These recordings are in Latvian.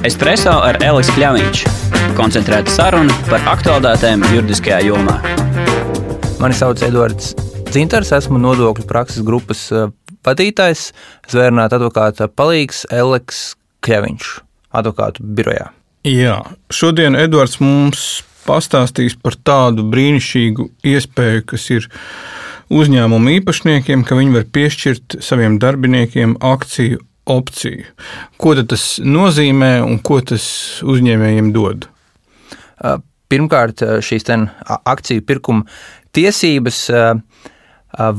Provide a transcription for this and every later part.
Espreso ar Elisu Kļāviņš. Koncentrēta saruna par aktuālitātēm juridiskajā jomā. Mani sauc Edvards Zintars, esmu nodokļu prakses grupas eh, vadītājs, zvērnāta advokāta palīgs Eleks Kļāviņš, advokātu birojā. Jā, šodien Edvards mums pastāstīs par tādu brīnišķīgu iespēju, kas ir uzņēmumu īpašniekiem, ka viņi var piešķirt saviem darbiniekiem akciju opciju. Ko tas nozīmē un ko tas uzņēmējiem dod? Pirmkārt, šīs akciju pirkuma tiesības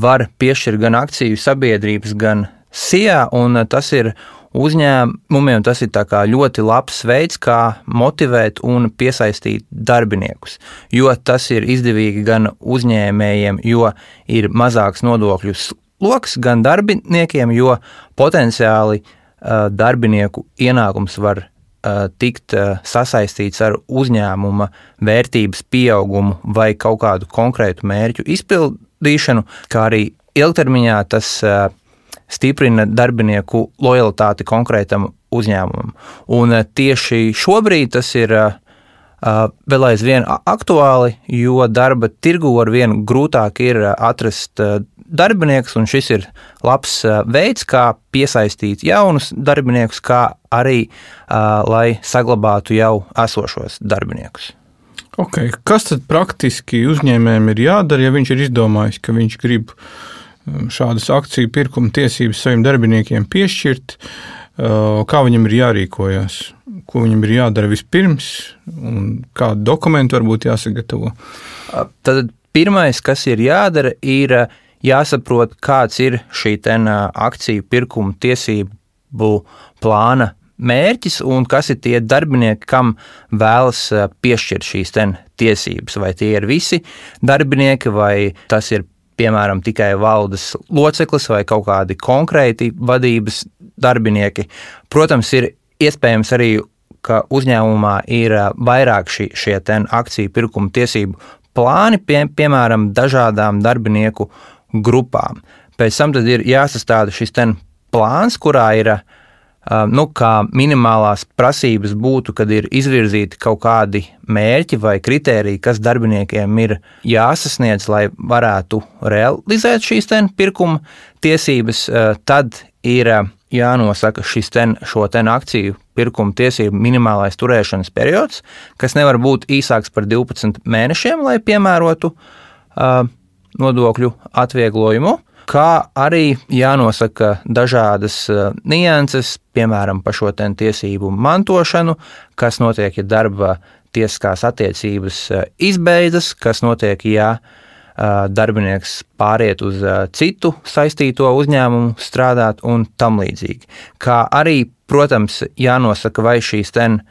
var piešķirt gan akciju sabiedrības, gan SIA, un tas ir uzņēmumiem tas ir ļoti labs veids, kā motivēt un piesaistīt darbiniekus. Jo tas ir izdevīgi gan uzņēmējiem, jo ir mazāks nodokļu lokus gan darbiniekiem, jo potenciāli uh, darbinieku ienākums var uh, tikt uh, sasaistīts ar uzņēmuma vērtības pieaugumu vai kaut kādu konkrētu mērķu izpildīšanu, kā arī ilgtermiņā tas stiprina darbinieku lojalitāti konkrētam uzņēmumam. Un tieši šobrīd tas ir vēl aizvien aktuāli, jo darba tirgu ar vien grūtāk ir atrast darbinieks, un šis ir labs veids, kā piesaistīt jaunus darbiniekus, kā arī lai saglabātu jau esošos darbiniekus. Okay. Kas tad praktiski uzņēmējiem ir jādara, ja viņš ir izdomājis, ka viņš grib šādas akciju pirkuma tiesības saviem darbiniekiem piešķirt? Kā viņam ir jārīkojas, ko viņam ir jādara vispirms, un kādu dokumentu varbūt jāsagatavo? Tad pirmais, kas ir jādara, ir jāsaprot, kāds ir šī akciju pirkuma tiesību plāna mērķis un kas ir tie darbinieki, kam vēlas piešķirt šīs tiesības. Vai tie ir visi darbinieki, vai tas ir piemēram tikai valdes loceklis vai kaut kādi konkrēti vadības darbinieki. Protams, ir iespējams arī, ka uzņēmumā ir vairāk šī, šie akciju pirkuma tiesību plāni, pie, piemēram, dažādām darbinieku grupām. Pēc tam ir jāsastāda šis plāns, kurā ir nu, minimālās prasības būtu, kad ir izvirzīti kaut kādi mērķi vai kritēriji, kas darbiniekiem ir jāsasniedz, lai varētu realizēt šīs pirkuma tiesības. Tad ir jānosaka šis ten, šo ten akciju pirkuma tiesību minimālais turēšanas periods, kas nevar būt īsāks par 12 mēnešiem, lai piemērotu uh, nodokļu atvieglojumu, kā arī jānosaka dažādas uh, nianses, piemēram, par šo tiesību mantošanu, kas notiek, ja darba tiesiskās attiecības uh, izbeidzas, kas notiek, ja uh, darbinieks pāriet uz citu saistīto uzņēmumu strādāt un tam līdzīgi. Kā arī, protams, jānosaka, vai šīs ten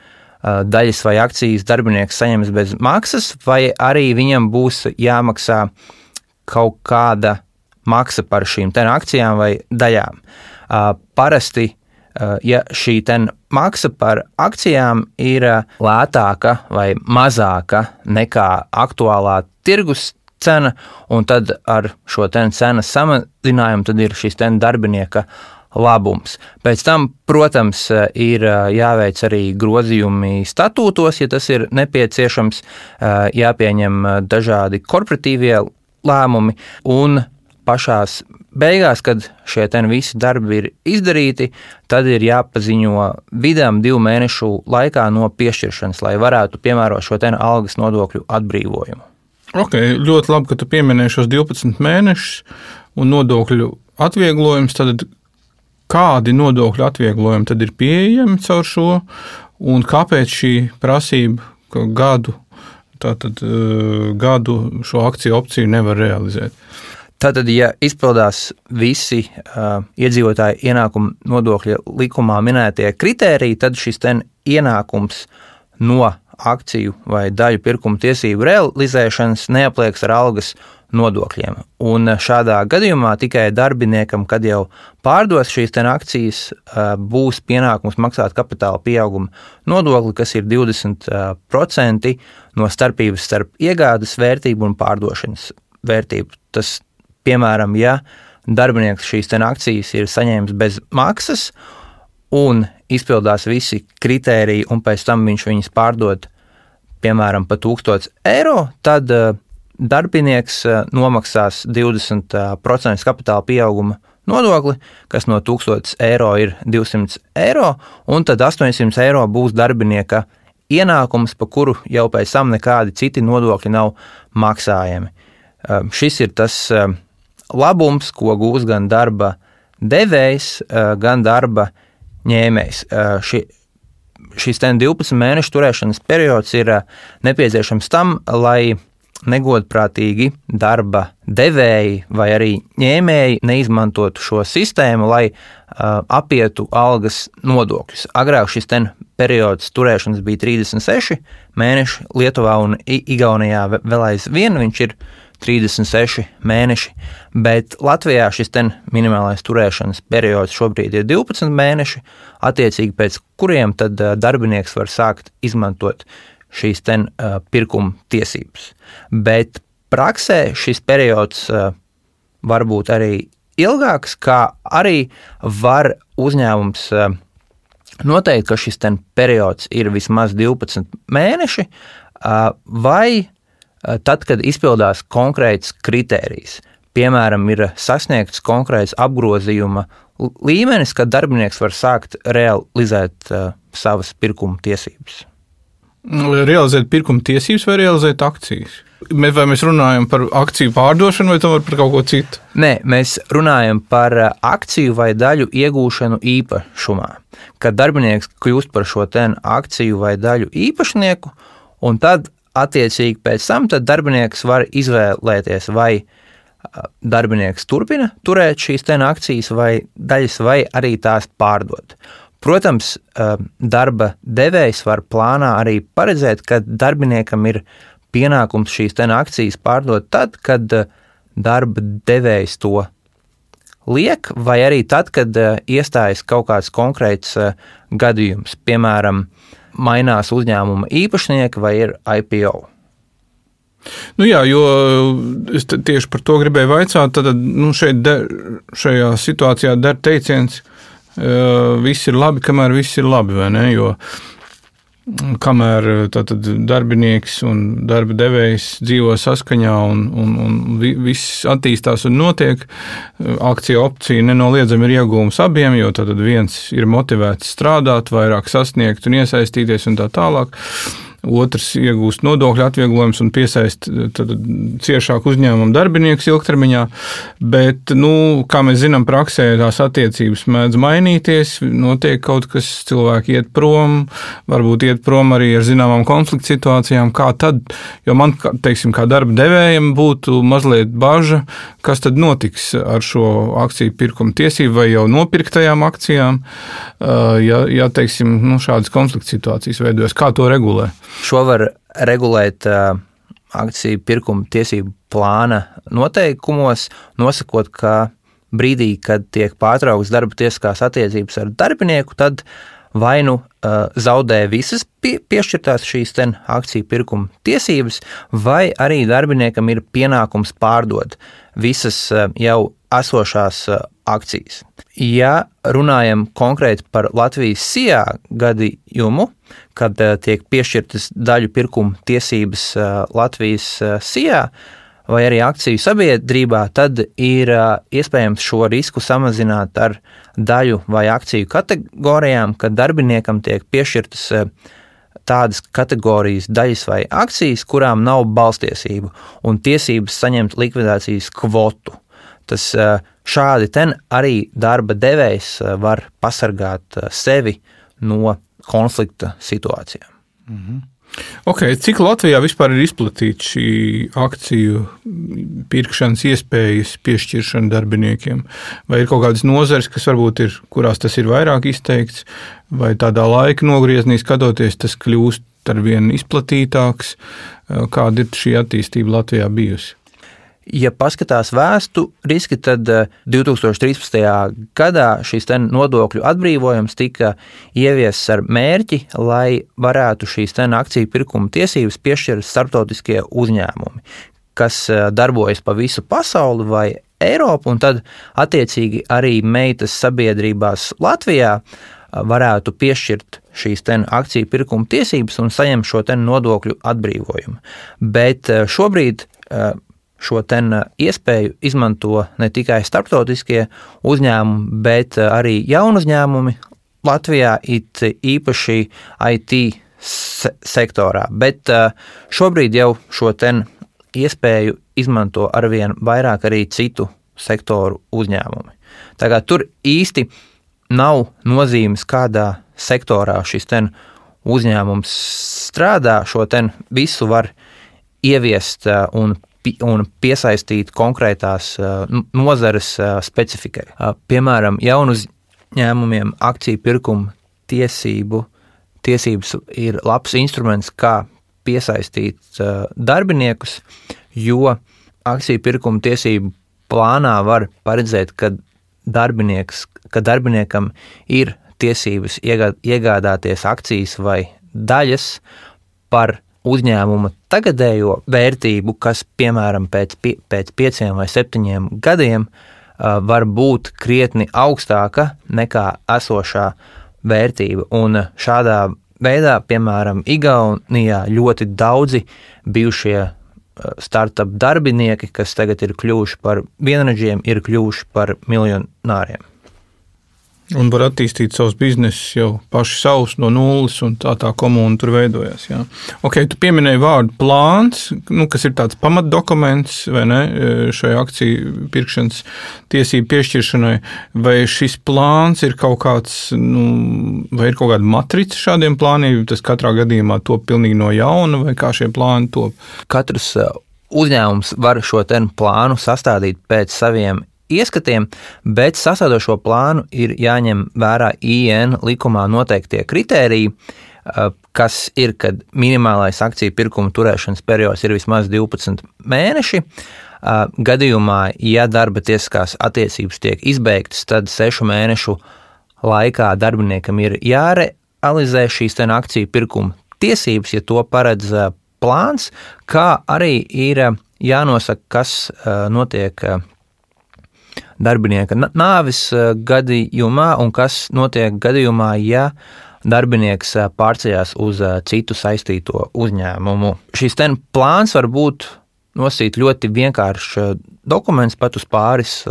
daļas vai akcijas darbinieks saņems bez maksas, vai arī viņam būs jāmaksā kaut kāda maksa par šīm akcijām vai daļām. Parasti, ja šī maksa par akcijām ir lētāka vai mazāka nekā aktuālā tirgus cena, un tad ar šo cenas samazinājumu ir šis darbinieka labums. Pēc tam, protams, ir jāveic arī grozījumi statūtos, ja tas ir nepieciešams, jāpieņem dažādi korporatīvie lēmumi. Un pašās beigās, kad šie visi darbi ir izdarīti, tad ir jāpaziņo vidam divu mēnešu laikā no piešķiršanas, lai varētu piemērot šo algas nodokļu atbrīvojumu. Ok, ļoti labi, ka tu pieminēji šos 12 mēnešus un nodokļu atvieglojumus. Tad kādi nodokļu atvieglojumi tad ir pieejami caur šo, un kāpēc šī prasība gadu tātad uh, gadu šo akciju opciju nevar realizēt. Tātad, ja izpildās visi uh, iedzīvotāju ienākuma nodokļa likumā minētie kritēriji, tad šis ienākums no akciju vai daļu pirkuma tiesību realizēšanas neaplieks ar algas nodokļiem. Un šādā gadījumā tikai darbiniekam, kad jau pārdos šīs akcijas, būs pienākums maksāt kapitāla pieauguma nodokli, kas ir 20% no starpības starp iegādes vērtību un pārdošanas vērtību. Tas, piemēram, ja darbinieks šīs akcijas ir saņēmis bez maksas, un izpildās visi kritēriji, un pēc tam viņš viņus pārdod, piemēram, par 1000 eiro, tad darbinieks nomaksās 20% kapitāla pieauguma nodokli, kas no 1000 eiro ir 200 eiro, un tad 800 eiro būs darbinieka ienākums, pa kuru jau pēc tam nekādi citi nodokļi nav maksājami. Šis ir tas labums, ko gūs gan darba devējs, gan darba ņēmējs. Ši, šis 12 mēnešu turēšanas periods ir nepieciešams tam, lai negodprātīgi darba devēji vai arī ņēmēji neizmantotu šo sistēmu, lai uh, apietu algas nodokļus. Agrāk šis periods turēšanas bija 36 mēneši, Lietuvā un Igaunijā vēl aizvien viņš ir 36 mēneši, bet Latvijā šis minimālais turēšanas periods šobrīd ir 12 mēneši, attiecīgi pēc kuriem tad darbinieks var sākt izmantot šīs ten, pirkuma tiesības. Bet praksē šis periods var būt arī ilgāks, kā arī var uzņēmums noteikt, ka šis periods ir vismaz 12 mēneši, vai tad, kad izpildās konkrēts kritērijs. Piemēram, ir sasniegts konkrēts apgrozījuma līmenis, kad darbinieks var sākt realizēt uh, savas pirkuma tiesības. Realizēt pirkuma tiesības vai realizēt akcijas? Vai mēs runājam par akciju pārdošanu vai par kaut ko citu? Nē, mēs runājam par uh, akciju vai daļu iegūšanu īpašumā. Kad darbinieks kļūst par šo akciju vai daļu īpašnieku, un tad attiecīgi pēc tam darbinieks var izvēlēties, vai uh, darbinieks turpina turēt šīs akcijas vai daļas, vai arī tās pārdot. Protams, darba devējs var plānā arī paredzēt, ka darbiniekam ir pienākums šīs akcijas pārdot tad, kad darba devējs to liek, vai arī tad, kad iestājas kaut kāds konkrēts gadījums, piemēram, mainās uzņēmuma īpašnieki vai ir IPO. Nu jā, jo es tieši par to gribēju vaicāt. Tad nu, šeit der, šajā situācijā der teiciens, viss ir labi, kamēr viss ir labi? Jo kamēr tātad, darbinieks un darba devējs dzīvo saskaņā un, un, un viss attīstās un notiek, akcija opcija nenoliedzami ir iegūms abiem, jo tad viens ir motivēts strādāt, vairāk sasniegt un iesaistīties un tā tālāk otrs iegūst nodokļu atvieglojumus un piesaist ciešāku uzņēmumu darbiniekus ilgtermiņā. Bet, nu, kā mēs zinām, praksē tās attiecības mēdz mainīties, notiek kaut kas, cilvēki iet prom, varbūt iet prom arī ar zināmām konflikta situācijām. Kā tad, jo man, teiksim, kā darba devējiem būtu mazliet bažas, kas tad notiks ar šo akciju pirkuma tiesību vai jau nopirktajām akcijām, ja, ja teiksim, nu, šādas konflikta situācijas veidojas. Kā to regulē? Šo var regulēt akciju pirkuma tiesību plāna noteikumos, nosakot, ka brīdī, kad tiek pārtrauktas darba tiesiskās attiecības ar darbinieku, tad vai nu uh, zaudē visas pie, piešķirtās šīs akciju pirkuma tiesības, vai arī darbiniekam ir pienākums pārdot visas uh, jau esošās uh, akcijas. Ja runājam konkrēti par Latvijas SIA gadījumu, kad uh, tiek piešķirtas daļu pirkuma tiesības uh, Latvijas SIA, vai arī akciju sabiedrībā, tad ir iespējams šo risku samazināt ar daļu vai akciju kategorijām, kad darbiniekam tiek piešķirtas tādas kategorijas daļas vai akcijas, kurām nav balstiesību un tiesības saņemt likvidācijas kvotu. Tas šādi ten arī darba devējs var pasargāt sevi no konflikta situācijām. Mm -hmm. Okay, cik Latvijā vispār ir izplatīta šī akciju pirkšanas iespējas piešķiršana darbiniekiem? Vai ir kaut kādas nozares, kas varbūt ir, kurās tas ir vairāk izteikts, vai tādā laika nogriezienī skatoties, tas kļūst ar vien izplatītāks? Kāda ir šī attīstība Latvijā bijusi? Ja paskatās vēsturiski, tad 2013. Eh, gadā šīs nodokļu atbrīvojums tika ieviests ar mērķi, lai varētu šīs akciju pirkuma tiesības piešķirt starptautiskie uzņēmumi, kas eh, darbojas pa visu pasauli vai Eiropu, un tad attiecīgi arī meitas sabiedrībās Latvijā varētu piešķirt šīs akciju pirkuma tiesības un saņemt šo nodokļu atbrīvojumu. Bet šobrīd šo iespēju izmanto ne tikai starptautiskie uzņēmumi, bet arī jaunu uzņēmumi Latvijā, it īpaši IT sektorā. Bet šobrīd jau šo iespēju izmanto arvien vairāk arī citu sektoru uzņēmumi. Tagad tur īsti nav nozīmes, kādā sektorā šis uzņēmums strādā. Šo visu var ieviest un un piesaistīt konkrētās nozares specifikai. Piemēram, jaunu uzņēmumiem akciju pirkuma tiesību, tiesības ir labs instruments, kā piesaistīt darbiniekus, jo akciju pirkuma tiesību plānā var paredzēt, ka, ka darbiniekam ir tiesības iegādāties akcijas vai daļas par uzņēmuma tagadējo vērtību, kas piemēram pēc, pēc pieciem vai septiņiem gadiem var būt krietni augstāka nekā esošā vērtība. Un šādā veidā, piemēram, Igaunijā ļoti daudzi bijušie startup darbinieki, kas tagad ir kļuvuši par vienradžiem, ir kļuvuši par miljonāriem. Un var attīstīt savus biznesus jau paši savus no nulles, un tā tā komuna tur veidojas. Jā. Ok, tu pieminēji vārdu plāns, nu, kas ir tāds pamatdokuments vai ne šai akciju pirkšanas tiesību piešķiršanai. Vai šis plāns ir kaut kāds, nu, vai ir kaut kāda matrica šādiem plāniem, tas katrā gadījumā top pilnīgi no jauna, vai kā šie plāni top? Katrs uh, uzņēmums var šo plānu sastādīt pēc saviem ieskatiem, bet sasaudošo plānu ir jāņem vērā IN likumā noteiktie kritēriji, kas ir, kad minimālais akciju pirkuma turēšanas periods ir vismaz 12 mēneši. Gadījumā, ja darba tiesiskās attiecības tiek izbeigtas, tad sešu mēnešu laikā darbiniekam ir jārealizē šīs akciju pirkuma tiesības, ja to paredz plāns, kā arī ir jānosaka, kas notiek darbinieka nāves eh, gadījumā un kas notiek gadījumā, ja darbinieks eh, pārceļās uz eh, citu saistīto uzņēmumu. Šis ten plāns var būt nosīt ļoti vienkāršs dokuments pat uz pāris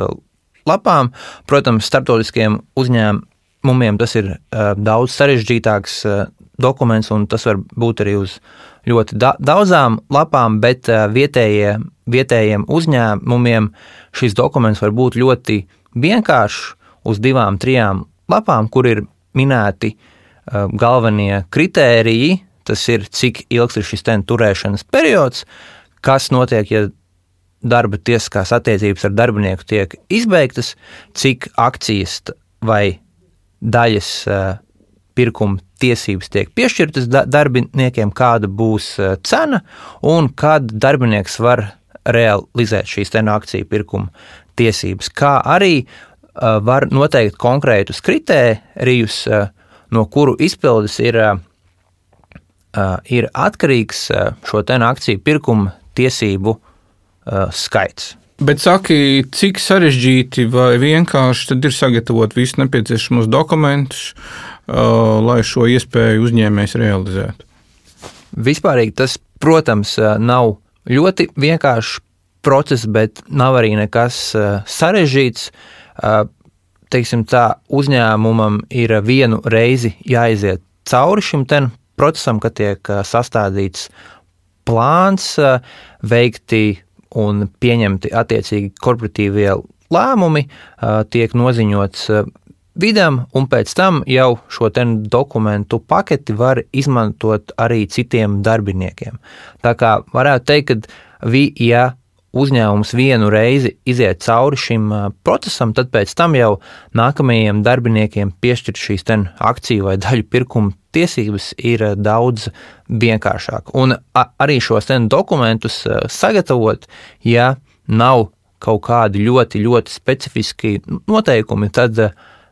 lapām. Protams, starptautiskiem uzņēmumiem tas ir daudz sarežģītāks dokuments, un tas var būt arī uz ļoti da daudzām lapām, bet vietējie, vietējiem uzņēmumiem šis dokuments var būt ļoti vienkāršs uz divām, trijām lapām, kur ir minēti galvenie kritēriji. Tas ir, cik ilgs ir šis turēšanas periods, kas notiek, ja darba tiesiskās attiecības ar darbinieku tiek izbeigtas, cik akcijas vai daļas pirkuma tiesības tiek piešķirtas darbiniekiem, kāda būs e, cena un kad darbinieks var realizēt šīs akciju pirkuma tiesības. Kā arī e, var noteikt konkrētus kritērijus, e, no kuru izpildes ir, ir atkarīgs šo akciju pirkuma tiesību skaits. Bet saki, cik sarežģīti vai vienkārši ir sagatavot visus nepieciešamos dokumentus, lai šo iespēju uzņēmējs realizētu? Vispārīgi tas, protams, uh, nav ļoti vienkāršs process, bet nav arī nekas uh, sarežģīts. Teiksim, tā uzņēmumam ir vienu reizi jāiziet cauri šim procesam, kad tiek sastādīts plāns, veikti un pieņemti attiecīgi korporatīvie lēmumi, tiek noziņots vidam, un pēc tam jau šo dokumentu paketi var izmantot arī citiem darbiniekiem. Tā kā varētu teikt, ka, vi, ja uzņēmums vienu reizi iziet cauri šim procesam, tad pēc tam jau nākamajiem darbiniekiem piešķirt šīs akciju vai daļu pirkuma tiesības ir daudz vienkāršāk. Un arī šos dokumentus sagatavot, ja nav kaut kādi ļoti, ļoti specifiski noteikumi, tad uh,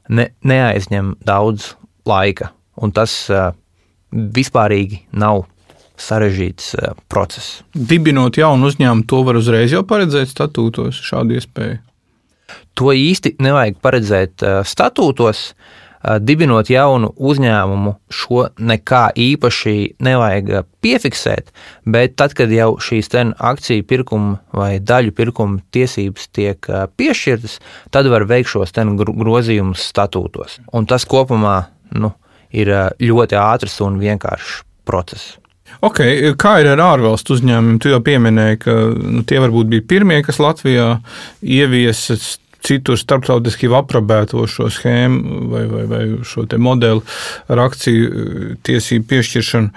ne, neaizņem daudz laika, un tas uh, vispārīgi nav sarežģīts uh, process. Dibinot jaunu uzņēmumu, to var uzreiz jau paredzēt statūtos, šādu iespēju. To īsti nevajag paredzēt uh, statūtos. Dibinot jaunu uzņēmumu, šo nekā īpaši nevajag piefiksēt, bet tad, kad jau šīs akciju pirkuma vai daļu pirkuma tiesības tiek piešķirtas, tad var veikt šos grozījumus statūtos. Un tas kopumā nu, ir ļoti ātrs un vienkāršs process. Okay, kā ir ar ārvalstu uzņēmumiem? Tu jau pieminēji, ka nu, tie varbūt bija pirmie, kas Latvijā ieviesa citur starptautiski aprobēto šo schēmu vai, vai, vai šo modeli ar akciju eh, tiesību piešķiršanu.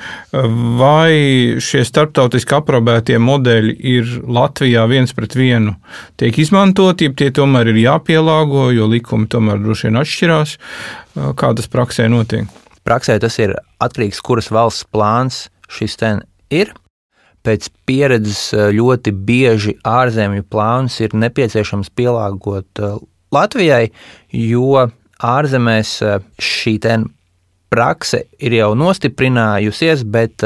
Vai šie starptautiski aprobētie modeļi ir Latvijā viens pret vienu tiek izmantoti, ja tie tomēr ir jāpielāgo, jo likumi tomēr droši vien atšķirās? Kā tas praksē notiek? Praksē tas ir atkarīgs, kuras valsts plāns šis ten ir. Pēc pieredzes eh, ļoti bieži ārzemju plānus ir nepieciešams pielāgot eh, Latvijai, jo ārzemēs eh, šī prakse ir jau nostiprinājusies, bet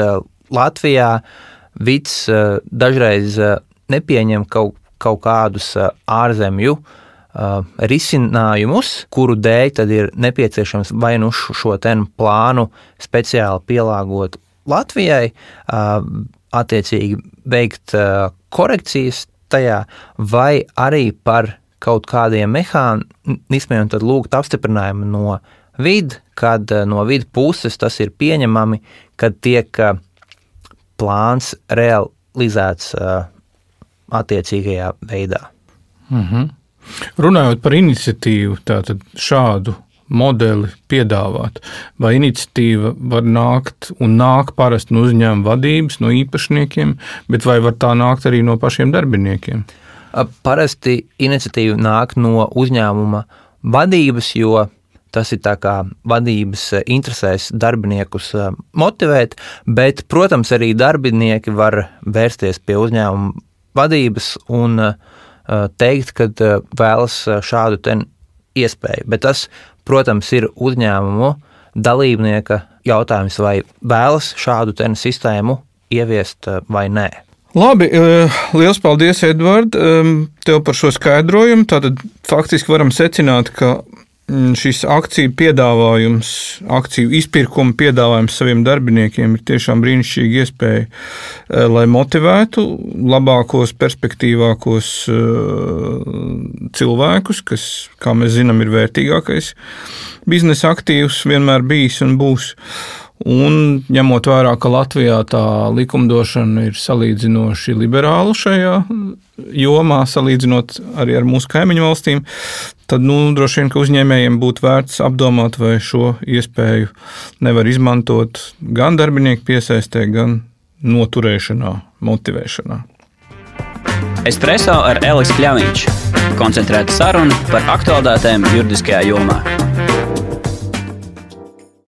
Latvijā vids dažreiz nepieņem kaut, kaut kādus ārzemju risinājumus, kuru dēļ tad ir nepieciešams vai nu šo plānu speciāli pielāgot Latvijai, attiecīgi veikt korekcijas tajā, vai arī par kaut kādiem mehānismiem, lūgt apstiprinājumu no vidas, kad no vidas puses tas ir pieņemami, kad tiek plāns realizēts attiecīgajā veidā. Mhm. Runājot par iniciatīvu, tātad šādu modeli piedāvāt. Vai iniciatīva var nākt un nāk parasti no uzņēmuma vadības, no īpašniekiem, bet vai var tā nākt arī no pašiem darbiniekiem? Parasti iniciatīva nāk no uzņēmuma vadības, jo tas ir vadības interesēs darbiniekus motivēt, bet, protams, arī darbinieki var vērsties pie uzņēmuma vadības un teikt, ka vēlas šādu iespēju. Bet tas Protams, ir uzņēmumu dalībnieka jautājums, vai vēlas šādu sistēmu ieviest eh, vai nē. Labi, eh, liels paldies, Edvard, tev par šo skaidrojumu. Tātad faktiski varam secināt, ka šis akciju piedāvājums, akciju izpirkuma piedāvājums saviem darbiniekiem ir tiešām brīnišķīga iespēja, eh, lai motivētu labākos, perspektīvākos eh, cilvēkus, kas, kā mēs zinām, ir vērtīgākais biznesa aktīvs vienmēr bijis un būs. Un ņemot vērā, ka Latvijā tā likumdošana ir salīdzinoši liberāla šajā jomā, salīdzinot arī ar mūsu kaimiņu valstīm, tad nu, droši vien uzņēmējiem būtu vērts apdomāt, vai šo iespēju nevar izmantot gan darbinieku piesaistē, gan noturēšanā, motivēšanā. Espreso ar Elisu Kļāviņš. Koncentrēta saruna par aktuālitātēm juridiskajā jomā.